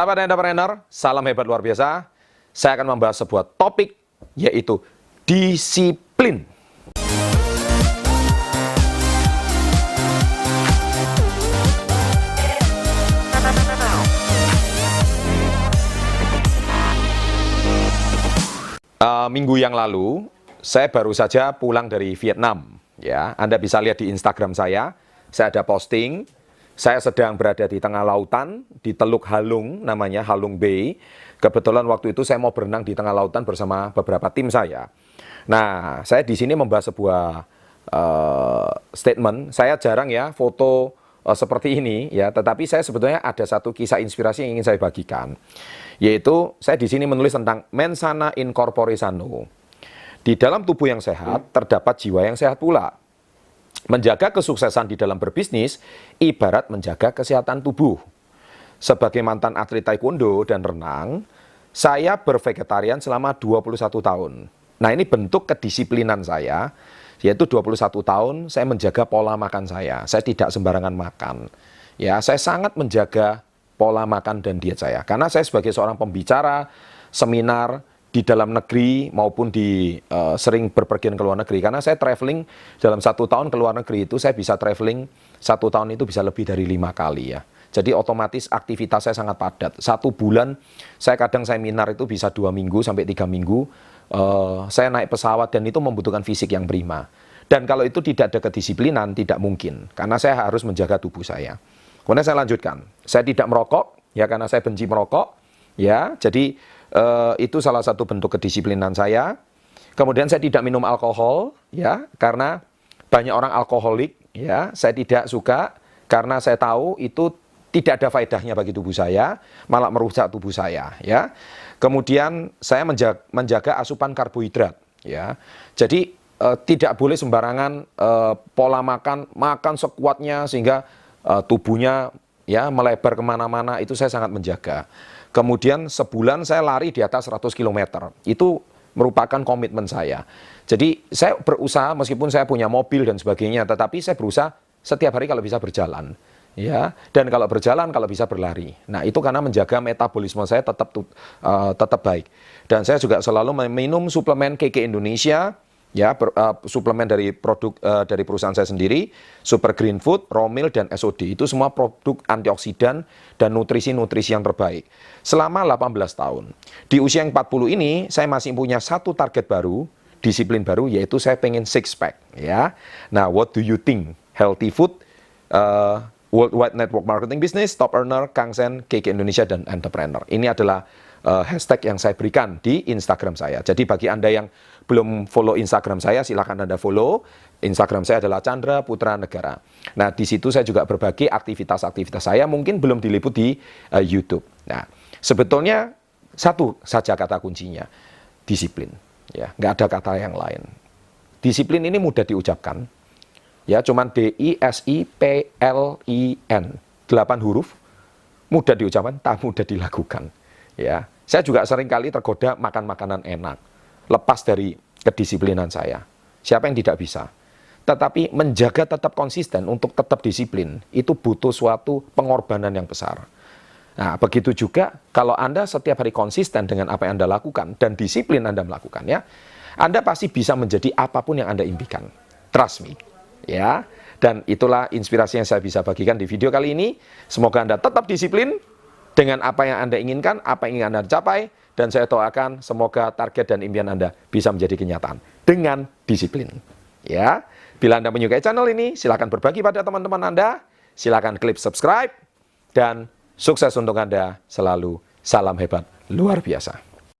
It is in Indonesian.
Sahabat entrepreneur, salam hebat luar biasa. Saya akan membahas sebuah topik yaitu disiplin. Uh, minggu yang lalu, saya baru saja pulang dari Vietnam. Ya, Anda bisa lihat di Instagram saya. Saya ada posting saya sedang berada di tengah lautan, di Teluk Halung, namanya Halung Bay. Kebetulan waktu itu saya mau berenang di tengah lautan bersama beberapa tim saya. Nah, saya di sini membahas sebuah uh, statement. Saya jarang ya foto uh, seperti ini ya, tetapi saya sebetulnya ada satu kisah inspirasi yang ingin saya bagikan. Yaitu saya di sini menulis tentang mensana in corpore sano. Di dalam tubuh yang sehat terdapat jiwa yang sehat pula. Menjaga kesuksesan di dalam berbisnis ibarat menjaga kesehatan tubuh. Sebagai mantan atlet taekwondo dan renang, saya bervegetarian selama 21 tahun. Nah, ini bentuk kedisiplinan saya, yaitu 21 tahun saya menjaga pola makan saya. Saya tidak sembarangan makan. Ya, saya sangat menjaga pola makan dan diet saya. Karena saya sebagai seorang pembicara, seminar, di dalam negeri maupun di uh, sering berpergian ke luar negeri. Karena saya traveling dalam satu tahun ke luar negeri itu saya bisa traveling satu tahun itu bisa lebih dari lima kali ya. Jadi otomatis aktivitas saya sangat padat. Satu bulan saya kadang seminar itu bisa dua minggu sampai tiga minggu uh, saya naik pesawat dan itu membutuhkan fisik yang prima. Dan kalau itu tidak ada kedisiplinan tidak mungkin. Karena saya harus menjaga tubuh saya. Kemudian saya lanjutkan. Saya tidak merokok ya karena saya benci merokok ya. Jadi Uh, itu salah satu bentuk kedisiplinan saya. Kemudian saya tidak minum alkohol, ya, karena banyak orang alkoholik, ya. Saya tidak suka karena saya tahu itu tidak ada faedahnya bagi tubuh saya, malah merusak tubuh saya, ya. Kemudian saya menjaga, menjaga asupan karbohidrat, ya. Jadi uh, tidak boleh sembarangan uh, pola makan, makan sekuatnya sehingga uh, tubuhnya ya melebar ke mana-mana. Itu saya sangat menjaga. Kemudian sebulan saya lari di atas 100 km. Itu merupakan komitmen saya. Jadi saya berusaha meskipun saya punya mobil dan sebagainya, tetapi saya berusaha setiap hari kalau bisa berjalan. Ya, dan kalau berjalan kalau bisa berlari. Nah, itu karena menjaga metabolisme saya tetap uh, tetap baik. Dan saya juga selalu meminum suplemen KK Indonesia ya ber, uh, suplemen dari produk uh, dari perusahaan saya sendiri, Super Green Food, Romil dan SOD itu semua produk antioksidan dan nutrisi-nutrisi yang terbaik. Selama 18 tahun. Di usia yang 40 ini saya masih punya satu target baru, disiplin baru yaitu saya pengen six pack ya. Nah, what do you think? Healthy food uh, Worldwide Network Marketing Business, Top Earner, Kangsen, KK Indonesia, dan Entrepreneur. Ini adalah uh, hashtag yang saya berikan di Instagram saya. Jadi bagi Anda yang belum follow Instagram saya, silahkan Anda follow. Instagram saya adalah Chandra Putra Negara. Nah, di situ saya juga berbagi aktivitas-aktivitas saya, mungkin belum diliput di uh, YouTube. Nah, sebetulnya satu saja kata kuncinya, disiplin. Ya, nggak ada kata yang lain. Disiplin ini mudah diucapkan, Ya, cuman D I S I P L I N. Delapan huruf mudah diucapkan, tak mudah dilakukan. Ya. Saya juga sering kali tergoda makan makanan enak. Lepas dari kedisiplinan saya. Siapa yang tidak bisa? Tetapi menjaga tetap konsisten untuk tetap disiplin itu butuh suatu pengorbanan yang besar. Nah, begitu juga kalau Anda setiap hari konsisten dengan apa yang Anda lakukan dan disiplin Anda melakukannya, Anda pasti bisa menjadi apa pun yang Anda impikan. Trust me ya. Dan itulah inspirasi yang saya bisa bagikan di video kali ini. Semoga Anda tetap disiplin dengan apa yang Anda inginkan, apa yang ingin Anda capai, dan saya doakan semoga target dan impian Anda bisa menjadi kenyataan dengan disiplin. Ya, bila Anda menyukai channel ini, silakan berbagi pada teman-teman Anda, silakan klik subscribe, dan sukses untuk Anda selalu. Salam hebat luar biasa.